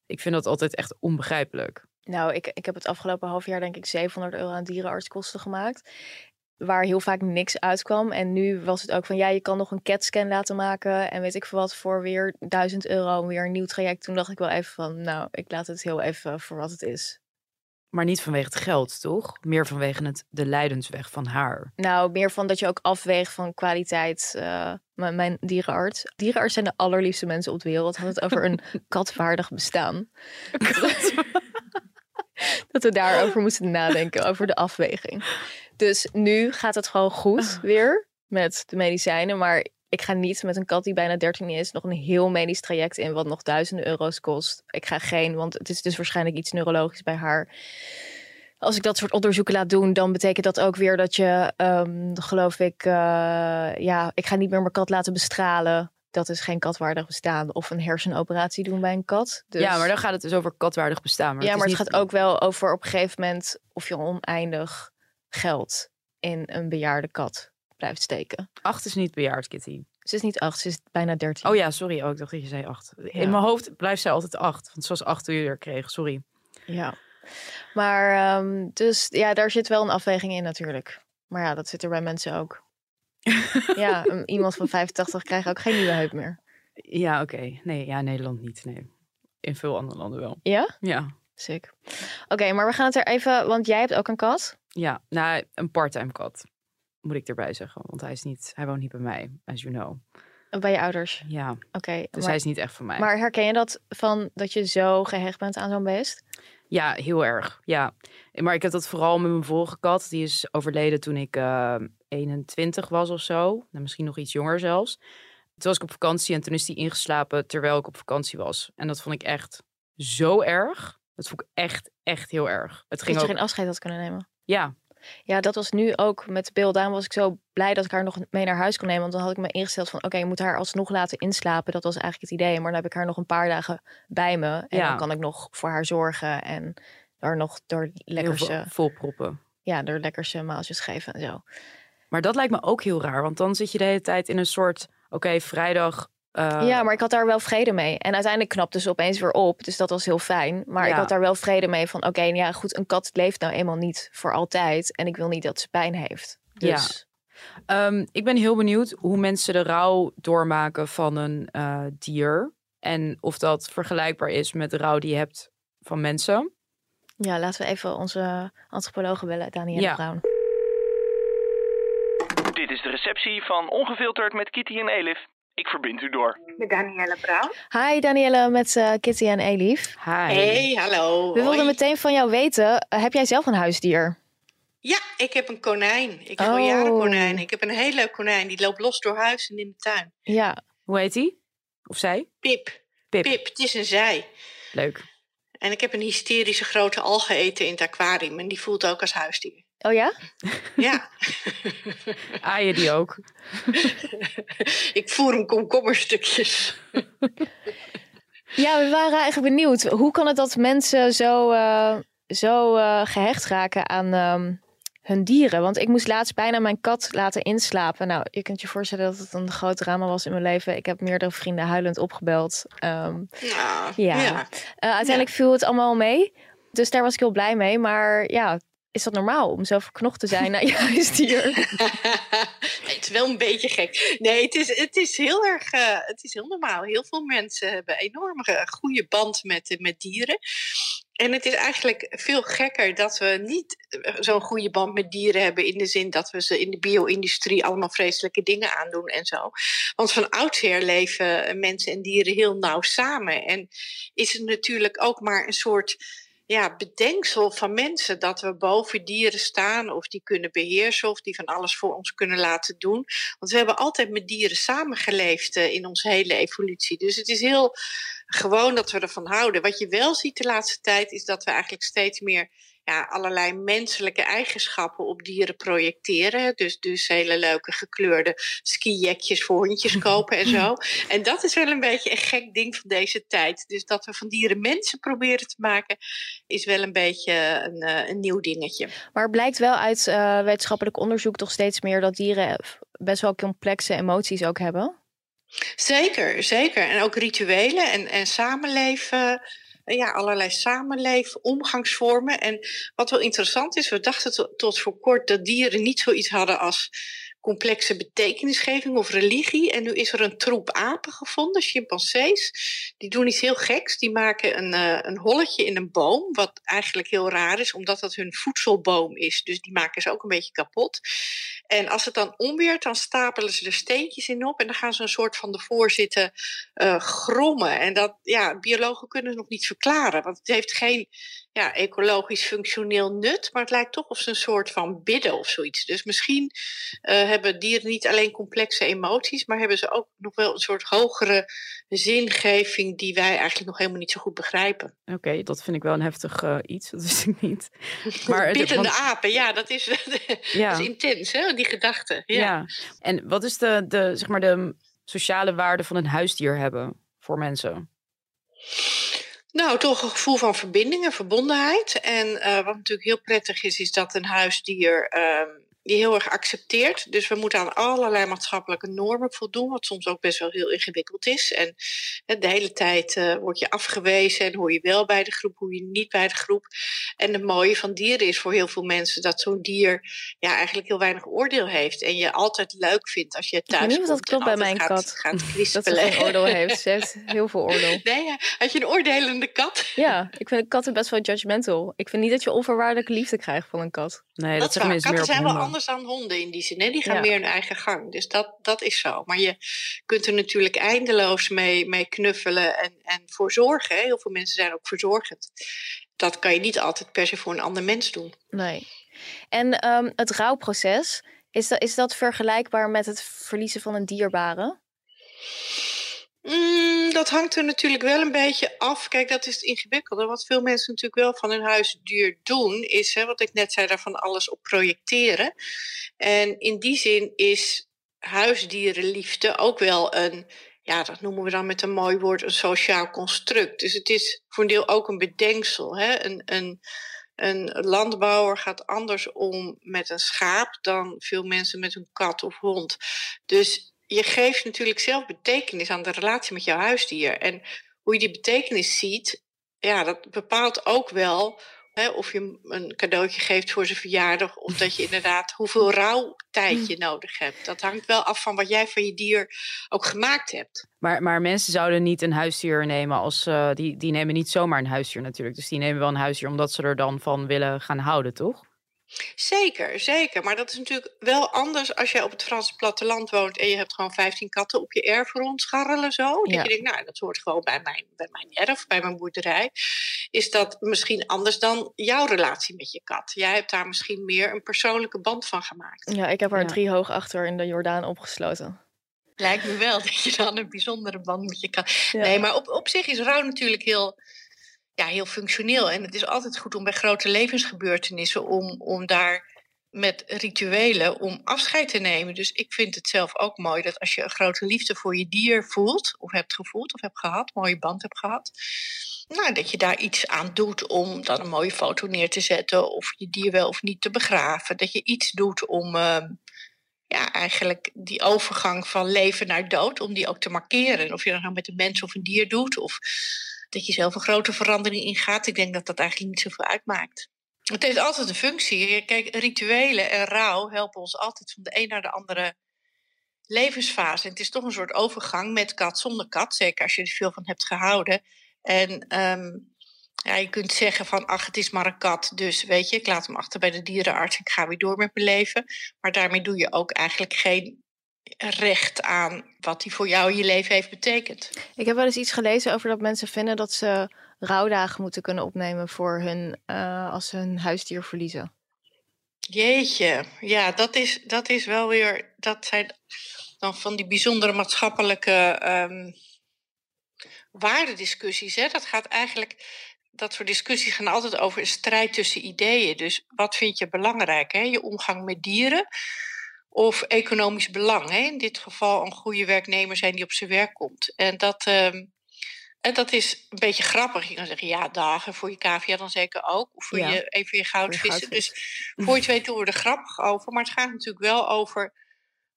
Ik vind dat altijd echt onbegrijpelijk. Nou, ik, ik heb het afgelopen half jaar denk ik 700 euro aan dierenartskosten gemaakt. Waar heel vaak niks uitkwam. En nu was het ook van, ja, je kan nog een CAT-scan laten maken. En weet ik veel wat, voor weer 1000 euro, weer een nieuw traject. Toen dacht ik wel even van, nou, ik laat het heel even voor wat het is. Maar niet vanwege het geld, toch? Meer vanwege het, de lijdensweg van haar. Nou, meer van dat je ook afweegt van kwaliteit. mijn, mijn dierenarts. Dierenarts zijn de allerliefste mensen op de wereld. Had het over een [laughs] katwaardig bestaan. [laughs] dat we daarover moesten nadenken, over de afweging. Dus nu gaat het gewoon goed weer met de medicijnen. Maar ik ga niet met een kat die bijna 13 is nog een heel medisch traject in, wat nog duizenden euro's kost. Ik ga geen, want het is dus waarschijnlijk iets neurologisch bij haar. Als ik dat soort onderzoeken laat doen, dan betekent dat ook weer dat je, ehm, geloof ik, eh, ja, ik ga niet meer mijn kat laten bestralen. Dat is geen katwaardig bestaan. Of een hersenoperatie doen bij een kat. Dus... Ja, maar dan gaat het dus over katwaardig bestaan. Maar ja, het maar het niet- gaat ook wel over op een gegeven moment of je oneindig geld in een bejaarde kat blijft steken. Acht is niet bejaard, Kitty. Ze is niet acht, ze is bijna dertien. Oh ja, sorry. Oh, ik dacht dat je zei acht. Ja. In mijn hoofd blijft zij altijd acht. Want zoals acht toen je er kreeg. Sorry. Ja. Maar ehm, dus ja, daar zit wel een afweging in natuurlijk. Maar ja, dat zit er bij mensen ook. [laughs] ja, iemand van 85 krijgt ook geen nieuwe heup meer. Ja, oké. Nee, ja, Nederland niet. Nee. In veel andere landen wel. Ja? Ja. Sick. Oké, maar we gaan het er even, want jij hebt ook een kat. Ja, nou, een parttime kat. Moet ik erbij zeggen. Want hij, is niet, hij woont niet bij mij, as you know. Bij je ouders. Ja, Oké, dus maar, hij is niet echt van mij. maar herken je dat van dat je zo gehecht bent aan zo'n beest? Ja, heel erg. Ja. Maar ik heb dat vooral met mijn vorige kat. Die is overleden toen ik eh, 21 was of zo. Nou, misschien nog iets jonger zelfs. Toen was ik op vakantie en toen is die ingeslapen terwijl ik op vakantie was. En dat vond ik echt zo erg. Dat vond ik echt, echt heel erg. Het ging Dat je ook... geen afscheid had kunnen nemen. Ja, Ja, dat was nu ook met Bill. Daarom was ik zo blij dat ik haar nog mee naar huis kon nemen. Want dan had ik me ingesteld van... oké, je moet haar alsnog laten inslapen. Dat was eigenlijk het idee. Maar dan heb ik haar nog een paar dagen bij me. En Ja. dan kan ik nog voor haar zorgen. En daar nog door veel volproppen. ja, door lekkerse maaltjes geven en zo. Maar dat lijkt me ook heel raar. Want dan zit je de hele tijd in een soort... Oké, vrijdag... ja, maar ik had daar wel vrede mee. En uiteindelijk knapte ze opeens weer op. Dus dat was heel fijn. Maar ik Ja. had daar wel vrede mee van... oké, ja goed, een kat leeft nou eenmaal niet voor altijd. En ik wil niet dat ze pijn heeft. Ja. Dus Ehm, ik ben heel benieuwd hoe mensen de rouw doormaken van een eh, dier. En of dat vergelijkbaar is met de rouw die je hebt van mensen. ja, laten we even onze antropologe bellen, Danielle Ja. Brown. Dit is de receptie van Ongefilterd met Kitty en Elif. Ik verbind u door. Met Danielle Brouw. Hi Danielle met eh, Kitty en Elif. Hi. Hey, hallo. We wilden meteen van jou weten, eh, heb jij zelf een huisdier? Ja, ik heb een konijn. Ik heb al Oh. jaren konijn. Ik heb een heel leuk konijn. Die loopt los door huis en in de tuin. Ja, Hoe heet die? Of zij? Pip. Pip. Pip, het is een zij. Leuk. En ik heb een hysterische grote algeëter in het aquarium. En die voelt ook als huisdier. Oh ja? Ja. [laughs] Aaien die ook. [laughs] ik voer hem komkommerstukjes. Ja, we waren eigenlijk benieuwd. Hoe kan het dat mensen zo, eh, zo eh, gehecht raken aan ehm, hun dieren? Want ik moest laatst bijna mijn kat laten inslapen. Nou, je kunt je voorstellen dat het een groot drama was in mijn leven. Ik heb meerdere vrienden huilend opgebeld. Ehm, Nou, Ja. ja. eh, uiteindelijk viel het allemaal mee. Dus daar was ik heel blij mee. Maar ja, is dat normaal om zo verknocht te zijn naar je [laughs] huisdier? [laughs] het is wel een beetje gek. Nee, het is, het is heel erg eh, het is heel normaal. Heel veel mensen hebben een enorme goede band met, eh, met dieren. En het is eigenlijk veel gekker dat we niet eh, zo'n goede band met dieren hebben. In de zin dat we ze in de bio-industrie allemaal vreselijke dingen aandoen en zo. Want van oudsher leven mensen en dieren heel nauw samen. En is het natuurlijk ook maar een soort ja, bedenksel van mensen dat we boven dieren staan of die kunnen beheersen of die van alles voor ons kunnen laten doen. Want we hebben altijd met dieren samengeleefd uh, in onze hele evolutie. Dus het is heel gewoon dat we ervan houden. Wat je wel ziet de laatste tijd is dat we eigenlijk steeds meer ja, allerlei menselijke eigenschappen op dieren projecteren. Dus, dus hele leuke gekleurde skijekjes voor hondjes [laughs] kopen en zo. En dat is wel een beetje een gek ding van deze tijd. Dus dat we van dieren mensen proberen te maken, is wel een beetje een, eh, een nieuw dingetje. Maar blijkt wel uit uh, wetenschappelijk onderzoek toch steeds meer dat dieren best wel complexe emoties ook hebben? Zeker, zeker. En ook rituelen en, en samenleven ja, allerlei samenleven, omgangsvormen. En wat wel interessant is, we dachten tot voor kort dat dieren niet zoiets hadden als complexe betekenisgeving of religie. En nu is er een troep apen gevonden, chimpansees. Die doen iets heel geks. Die maken een, uh, een holletje in een boom, wat eigenlijk heel raar is, omdat dat hun voedselboom is. Dus die maken ze ook een beetje kapot. En als het dan omweert, dan stapelen ze er steentjes in op en dan gaan ze een soort van ervoor zitten uh, grommen. En dat, ja, biologen kunnen het nog niet verklaren, want het heeft geen ja, ecologisch functioneel nut, maar het lijkt toch of ze een soort van bidden of zoiets. Dus misschien uh, hebben dieren niet alleen complexe emoties, maar hebben ze ook nog wel een soort hogere zingeving die wij eigenlijk nog helemaal niet zo goed begrijpen. Oké, okay, dat vind ik wel een heftig uh, iets, [laughs] dat wist ik niet. [laughs] Maar Biddende want... apen, ja, dat is, [laughs] ja. dat is intens, hè, die gedachte. Ja. ja. En wat is de, de, zeg maar de sociale waarde van een huisdier hebben voor mensen? Nou, toch een gevoel van verbinding en verbondenheid. En uh, wat natuurlijk heel prettig is, is dat een huisdier uh, die heel erg accepteert. Dus we moeten aan allerlei maatschappelijke normen voldoen, wat soms ook best wel heel ingewikkeld is. En de hele tijd uh, word je afgewezen en hoor je wel bij de groep, hoor je niet bij de groep. En het mooie van dieren is voor heel veel mensen dat zo'n dier ja, eigenlijk heel weinig oordeel heeft. En je altijd leuk vindt als je thuis komt. dat klopt bij mijn gaat, kat. Gaat [laughs] dat ze geen oordeel [laughs] heeft. Ze heeft heel veel oordeel. Nee, ja. had je een oordelende kat? Ja, ik vind katten best wel judgmental. Ik vind niet dat je onvoorwaardelijke liefde krijgt van een kat. Nee, dat, dat is Katten zijn wel anders dan honden in die zin. Hè? Die gaan meer hun eigen gang. Dus dat, dat is zo. Maar je kunt er natuurlijk eindeloos mee, mee knuffelen en, en voor zorgen. Hè? Heel veel mensen zijn ook verzorgend. Dat kan je niet altijd per se voor een ander mens doen. Nee. En um, het rouwproces, is dat, is dat vergelijkbaar met het verliezen van een dierbare? Mm, dat hangt er natuurlijk wel een beetje af. Kijk, dat is het ingewikkelde. Wat veel mensen natuurlijk wel van hun huisdier doen, is hè, wat ik net zei, daarvan alles op projecteren. En in die zin is huisdierenliefde ook wel een, ja, dat noemen we dan met een mooi woord, een sociaal construct. Dus het is voor een deel ook een bedenksel. Hè? Een, een, een landbouwer gaat anders om met een schaap dan veel mensen met een kat of hond. Dus je geeft natuurlijk zelf betekenis aan de relatie met jouw huisdier. En hoe je die betekenis ziet, ja, dat bepaalt ook wel hè, of je een cadeautje geeft voor zijn verjaardag. Of dat je inderdaad hoeveel rouwtijd je nodig hebt. Dat hangt wel af van wat jij van je dier ook gemaakt hebt. Maar, maar mensen zouden niet een huisdier nemen als. Uh, die, die nemen niet zomaar een huisdier natuurlijk. Dus die nemen wel een huisdier omdat ze er dan van willen gaan houden, toch? Zeker, zeker. Maar dat is natuurlijk wel anders als je op het Franse platteland woont en je hebt gewoon 15 katten op je erf rondscharrelen zo. Dat je denkt, nou, dat hoort gewoon bij mijn, bij mijn erf, bij mijn boerderij. Is dat misschien anders dan jouw relatie met je kat? Jij hebt daar misschien meer een persoonlijke band van gemaakt. Ja, ik heb haar drie hoog achter in de Jordaan opgesloten. Lijkt me wel [laughs] dat je dan een bijzondere band met je kat. Nee, maar op, op zich is rouw natuurlijk heel ja, heel functioneel. En het is altijd goed om bij grote levensgebeurtenissen om, om daar met rituelen om afscheid te nemen. Dus ik vind het zelf ook mooi dat als je een grote liefde voor je dier voelt, of hebt gevoeld, of hebt gehad, mooie band hebt gehad, nou, dat je daar iets aan doet om dan een mooie foto neer te zetten, of je dier wel of niet te begraven. Dat je iets doet om uh, ja, eigenlijk die overgang van leven naar dood, om die ook te markeren. Of je dat nou met een mens of een dier doet, of dat je zelf een grote verandering ingaat. Ik denk dat dat eigenlijk niet zoveel uitmaakt. Het heeft altijd een functie. Kijk, rituelen en rouw helpen ons altijd van de een naar de andere levensfase. En het is toch een soort overgang met kat zonder kat. Zeker als je er veel van hebt gehouden. En um, ja, je kunt zeggen van, ach, het is maar een kat. Dus weet je, ik laat hem achter bij de dierenarts. Ik ga weer door met mijn leven. Maar daarmee doe je ook eigenlijk geen recht aan wat die voor jou in je leven heeft betekend. Ik heb wel eens iets gelezen over dat mensen vinden dat ze rouwdagen moeten kunnen opnemen voor hun uh, als ze hun huisdier verliezen. Jeetje, ja, dat is, dat is wel weer. Dat zijn dan van die bijzondere maatschappelijke um, waardediscussies. Hè? Dat gaat eigenlijk. Dat soort discussies gaan altijd over een strijd tussen ideeën. Dus wat vind je belangrijk? Hè? Je omgang met dieren of economisch belang. Hè? In dit geval een goede werknemer zijn die op zijn werk komt. En dat, um, en dat is een beetje grappig. Je kan zeggen, ja, dagen voor je cavia dan zeker ook. Of voor je, even je goudvissen. Dus voor je twee doen we er grappig over. Maar het gaat natuurlijk wel over,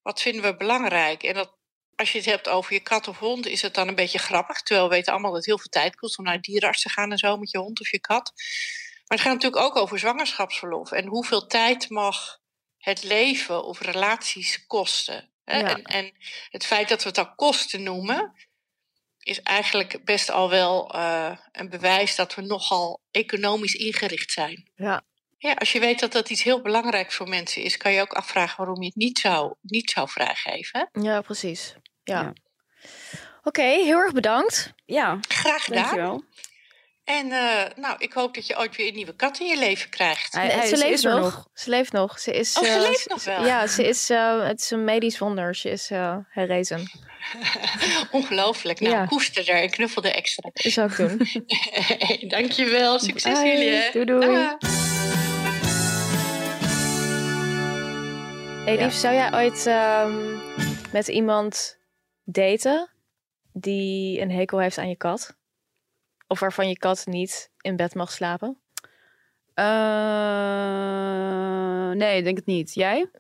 wat vinden we belangrijk? En dat, als je het hebt over je kat of hond, is het dan een beetje grappig. Terwijl we weten allemaal dat het heel veel tijd kost om naar dierenarts te gaan en zo met je hond of je kat. Maar het gaat natuurlijk ook over zwangerschapsverlof. En hoeveel tijd mag het leven of relaties kosten? Hè? En, en het feit dat we het al kosten noemen is eigenlijk best al wel uh, een bewijs dat we nogal economisch ingericht zijn. Ja. Ja, als je weet dat dat iets heel belangrijks voor mensen is, kan je ook afvragen waarom je het niet zou, niet zou vrijgeven. Ja, precies. Ja. ja. Oké, okay, heel erg bedankt. Ja, graag gedaan. Dankjewel. En uh, nou, ik hoop dat je ooit weer een nieuwe kat in je leven krijgt. Hij, hij, ze, leeft is nog. nog. ze leeft nog. Ze is, oh, ze uh, leeft nog wel? Ja, ze is, uh, het is een medisch wonder. Ze is herrezen. [laughs] Ongelooflijk. Nou, ja. koester er en knuffel er extra. Dat zou ik doen. [laughs] Dankjewel. Succes Bye. jullie. Hè. Doei doei. Hey, lief, ja. zou jij ooit um, met iemand daten die een hekel heeft aan je kat? Of waarvan je kat niet in bed mag slapen? Uh, nee, denk het niet. Jij?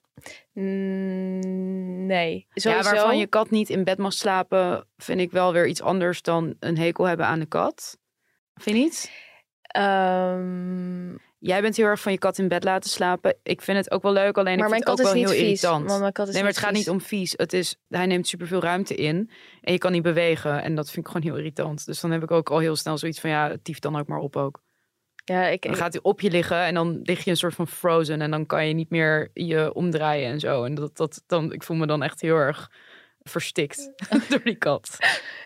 Mm, nee. Sowieso... Ja, waarvan je kat niet in bed mag slapen, vind ik wel weer iets anders dan een hekel hebben aan de kat. Vind je niet? Um... Jij bent heel erg van je kat in bed laten slapen. Ik vind het ook wel leuk, alleen maar ik vind het ook wel heel vies, irritant. Want mijn kat is nee, maar het gaat niet om vies. Het is, hij neemt superveel ruimte in en je kan niet bewegen. En dat vind ik gewoon heel irritant. Dus dan heb ik ook al heel snel zoiets van, ja, tief dan ook maar op ook. Ja, ik, dan gaat hij op je liggen en dan lig je een soort van frozen en dan kan je niet meer je omdraaien en zo. En dat, dat dan, ik voel me dan echt heel erg verstikt [laughs] door die kat.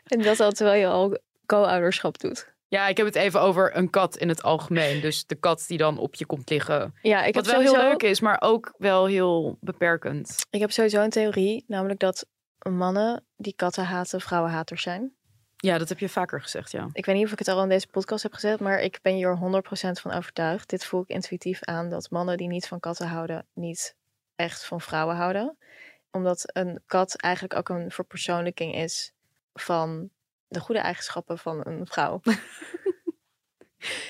En dat al terwijl je al co-ouderschap doet. Ja, ik heb het even over een kat in het algemeen. Dus de kat die dan op je komt liggen. Ja, ik Wat heb wel sowieso... heel leuk is, maar ook wel heel beperkend. Ik heb sowieso een theorie, namelijk dat mannen die katten haten, vrouwenhaters zijn. Ja, dat heb je vaker gezegd, ja. Ik weet niet of ik het al in deze podcast heb gezet, maar ik ben hier 100% van overtuigd. Dit voel ik intuïtief aan, dat mannen die niet van katten houden, niet echt van vrouwen houden. Omdat een kat eigenlijk ook een verpersoonlijking is van de goede eigenschappen van een vrouw.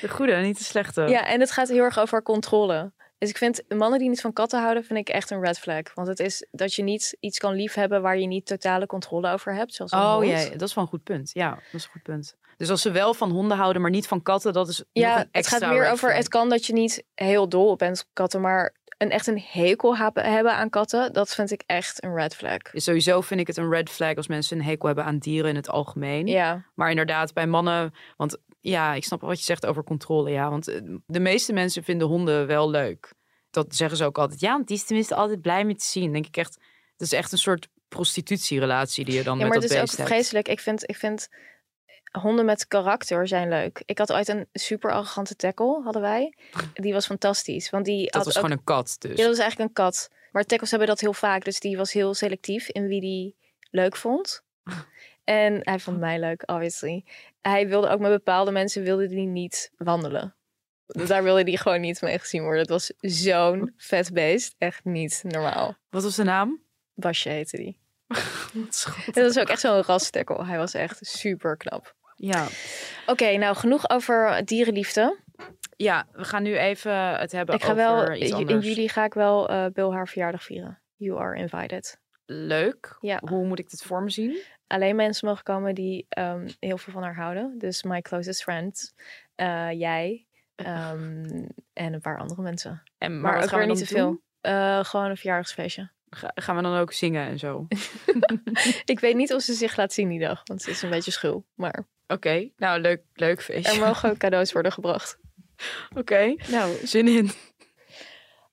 De goede, niet de slechte. Ja, en het gaat heel erg over controle. Dus ik vind mannen die niet van katten houden, vind ik echt een red flag. Want het is dat je niet iets kan liefhebben waar je niet totale controle over hebt. Zoals een oh ja, dat is wel een goed punt. Ja, dat is een goed punt. Dus als ze wel van honden houden, maar niet van katten, dat is ja, nog een extra het gaat meer over. Het kan dat je niet heel dol op bent op katten, maar een echt een hekel hebben aan katten, dat vind ik echt een red flag. Sowieso vind ik het een red flag als mensen een hekel hebben aan dieren in het algemeen. Ja, Maar inderdaad, bij mannen, want ja, ik snap wat je zegt over controle. Ja, want eh, de meeste mensen vinden honden wel leuk. Dat zeggen ze ook altijd. Ja, want die is tenminste altijd blij mee te zien. Denk ik echt, het is echt een soort prostitutierelatie die je dan ja met maar dat het is ook beest hebt. vreselijk. Ik vind, ik vind honden met karakter zijn leuk. Ik had ooit een super arrogante tackle, hadden wij. Die was fantastisch, want die Dat had was ook- gewoon een kat dus. Ja, dat was eigenlijk een kat. Maar tackles hebben dat heel vaak. Dus die was heel selectief in wie die leuk vond. [laughs] En hij vond mij leuk, obviously. Hij wilde ook met bepaalde mensen wilde die niet wandelen. Daar wilde die gewoon niet mee gezien worden. Het was zo'n vet beest. Echt niet normaal. Wat was de naam? Basje heette die. [laughs] Dat was ook echt zo'n rastekkel. Hij was echt super knap. Ja. Oké, nou genoeg over dierenliefde. ja, we gaan nu even het hebben Ik ga over wel, iets in juli ga ik wel eh Bill haar verjaardag vieren. You are invited. Leuk. Ja. Hoe moet ik dit voor me zien? alleen mensen mogen komen die ehm, heel veel van haar houden. Dus my closest friends, eh, jij ehm, en een paar andere mensen. En, Maar, ook gaan weer we niet te veel. Eh, gewoon een verjaardagsfeestje. Ga- gaan we dan ook zingen en zo? [laughs] Ik weet niet of ze zich laat zien die dag, want ze is een beetje schuw. Maar Oké, nou leuk, leuk feestje. er mogen ook cadeaus worden gebracht. [laughs] Oké, nou zin in.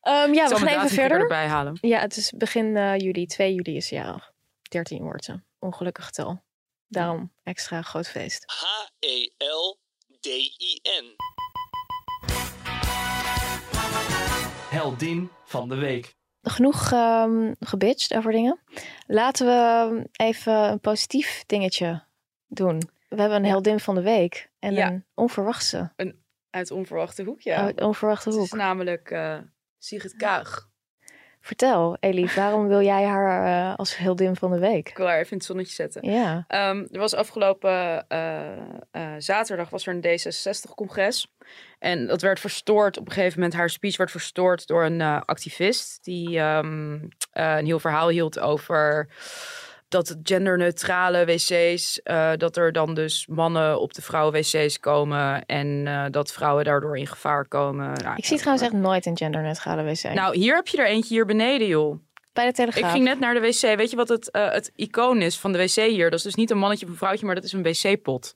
Ehm, ja, we gaan even verder. erbij halen. Ja, het is begin eh, juli, 2 juli is jarig. 13 wordt ze. Ongelukkig getal. Daarom extra groot feest. H-E-L-D-I-N. Heldin van de week. Genoeg um, gebitcht over dingen. Laten we even een positief dingetje doen. We hebben een heldin van de week. En Ja. een onverwachte. Uit onverwachte hoek, ja. Uit onverwachte Het hoek. is namelijk eh Sigrid Kaag. Vertel, Elif, [laughs] waarom wil jij haar eh, als heldin van de week? Ik wil haar even in het zonnetje zetten. Ja, Ehm, er was afgelopen eh, zaterdag was er een D66-congres. En dat werd verstoord. Op een gegeven moment, haar speech werd verstoord door een activist. Die ehm, eh, een heel verhaal hield over dat het genderneutrale wc's, eh, dat er dan dus mannen op de vrouwen-wc's komen. En eh, dat vrouwen daardoor in gevaar komen. Nou, ik zie trouwens echt nooit een genderneutrale wc. Nou, hier heb je er eentje hier beneden, joh. Bij de Telegraaf. Ik ging net naar de wc. Weet je wat het, eh, het icoon is van de wc hier? Dat is dus niet een mannetje of een vrouwtje, maar dat is een wc-pot.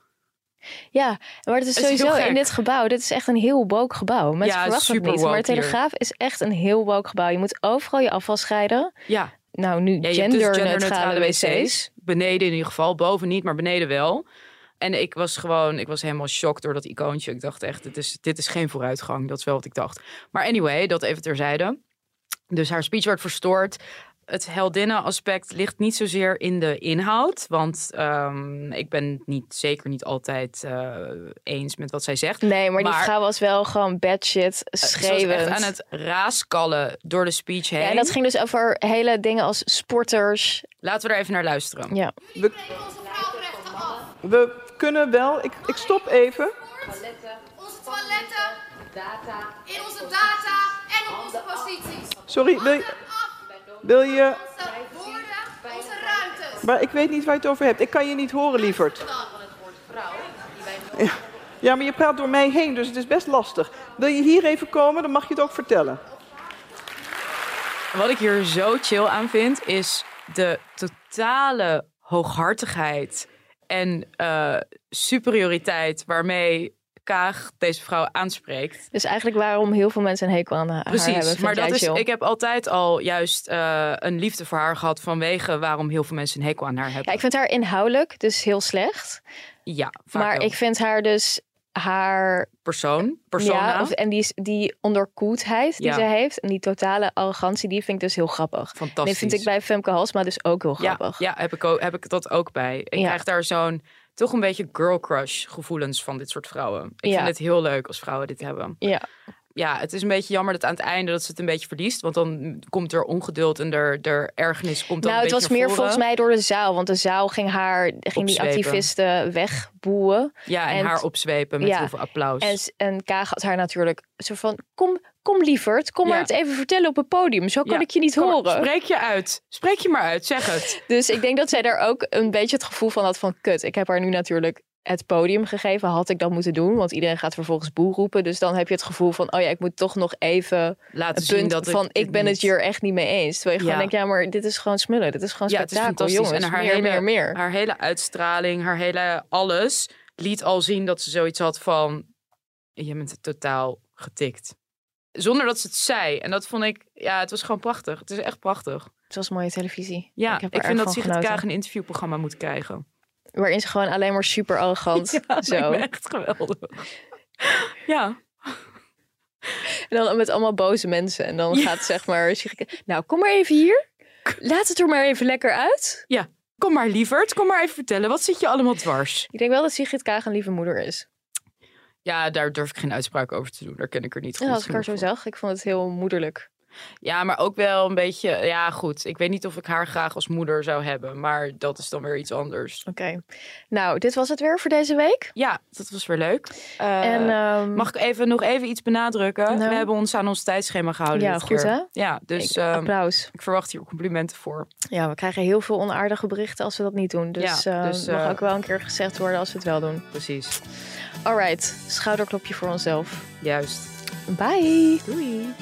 Ja, maar het is Het is heel sowieso in dit gebouw. Dit is echt een heel woke gebouw. Mensen Ja, verwachten het niet. Maar de hier. Telegraaf is echt een heel woke gebouw. Je moet overal je afval scheiden. Ja, Nou, nu Ja, dus genderneutrale wc's. Beneden in ieder geval, boven niet, maar beneden wel. En ik was gewoon, ik was helemaal shocked door dat icoontje. Ik dacht echt, dit is, dit is geen vooruitgang. Dat is wel wat ik dacht. Maar anyway, dat even terzijde. Dus haar speech werd verstoord. Het heldinnen-aspect ligt niet zozeer in de inhoud. Want ehm, ik ben het niet, zeker niet altijd eh, eens met wat zij zegt. Nee, maar, die vrouw was wel gewoon bad shit, Ze was schreeuwend. echt aan het raaskallen door de speech heen. ja, en dat ging dus over hele dingen als sporters. Laten we er even naar luisteren. Ja. We kunnen wel. Ik, ik stop even. onze toiletten, in onze data en op onze posities. Sorry, wil je, wil je. Onze woorden, onze ruimtes. Maar ik weet niet waar je het over hebt. Ik kan je niet horen, lieverd. Ja. ja, maar je praat door mij heen, dus het is best lastig. Wil je hier even komen, dan mag je het ook vertellen. Wat ik hier zo chill aan vind, is de totale hooghartigheid en eh, superioriteit waarmee Kaag deze vrouw aanspreekt. Dus eigenlijk waarom heel veel mensen een hekel aan haar hebben. Precies, maar dat is, chill. ik heb altijd al juist eh, een liefde voor haar gehad vanwege waarom heel veel mensen een hekel aan haar hebben. Ja, ik vind haar inhoudelijk dus heel slecht. Ja, maar ik vind haar dus haar persoon, persona. Ja, of, en die, die onderkoeldheid die Ja. ze heeft en die totale arrogantie, die vind ik dus heel grappig. Fantastisch. Die vind ik bij Femke Halsma dus ook heel grappig. Ja, ja heb, ik ook, heb ik dat ook bij. Ik krijg daar zo'n toch een beetje girl crush gevoelens van dit soort vrouwen. Ik Ja. vind het heel leuk als vrouwen dit hebben. Ja. Ja, het is een beetje jammer dat aan het einde dat ze het een beetje verliest. Want dan komt er ongeduld en er, er ergernis komt dan Nou, het was meer volgens mij door de zaal, want de zaal ging haar, ging die activisten wegboeien. Ja, en, haar opzwepen met ja. heel veel applaus. En, en Kaag had haar natuurlijk zo van, kom, kom lieverd, kom maar het even vertellen op het podium. Zo kan Ja, ik je niet kom horen. Spreek je uit. Spreek je maar uit. Zeg het. [laughs] Dus ik denk dat zij daar ook een beetje het gevoel van had van, kut, ik heb haar nu natuurlijk het podium gegeven. Had ik dat moeten doen, want iedereen gaat vervolgens boel roepen. Dus dan heb je het gevoel van, oh ja, ik moet toch nog even Laten een zien punt dat van, ik ben niet- het hier echt niet mee eens. Terwijl je gewoon Ja. denkt, ja, maar dit is gewoon smullen. Dit is gewoon Ja, spektakel, jongens. en haar meer, hele, meer, meer. haar hele uitstraling, haar hele alles liet al zien dat ze zoiets had van je bent totaal getikt. Zonder dat ze het zei. En dat vond ik, ja, het was gewoon prachtig. Het is echt prachtig. Het was mooie televisie. Ja, ik, heb ik, vind dat Sigrid. Kaag een interviewprogramma moet krijgen. Waarin ze gewoon alleen maar super arrogant [laughs] Ja, zo. echt geweldig. ja. En dan met allemaal boze mensen. En dan gaat zeg maar, Sigrid- nou kom maar even hier. Laat het er maar even lekker uit. Ja, kom maar lieverd. Kom maar even vertellen. Wat zit je allemaal dwars? Ik denk wel dat Sigrid Kaag een lieve moeder is. Ja, daar durf ik geen uitspraak over te doen. Daar ken ik er niet goed Ja, als ik haar zo voor. zag, ik vond het heel moederlijk. Ja, maar ook wel een beetje... Ja, goed. Ik weet niet of ik haar graag als moeder zou hebben. Maar dat is dan weer iets anders. Oké. Nou, dit was het weer voor deze week. Ja, dat was weer leuk. Eh, en ehm, Mag ik even nog even iets benadrukken? Nou. We hebben ons aan ons tijdschema gehouden Ja, dit goed, keer. hè? Ja, dus ik- ehm, applaus. ik verwacht hier complimenten voor. Ja, we krijgen heel veel onaardige berichten als we dat niet doen. Dus, Ja, eh, dus, mag eh, ook wel een keer gezegd worden als we het wel doen. Precies. Alright, schouderklopje voor onszelf. Juist. Bye. Doei.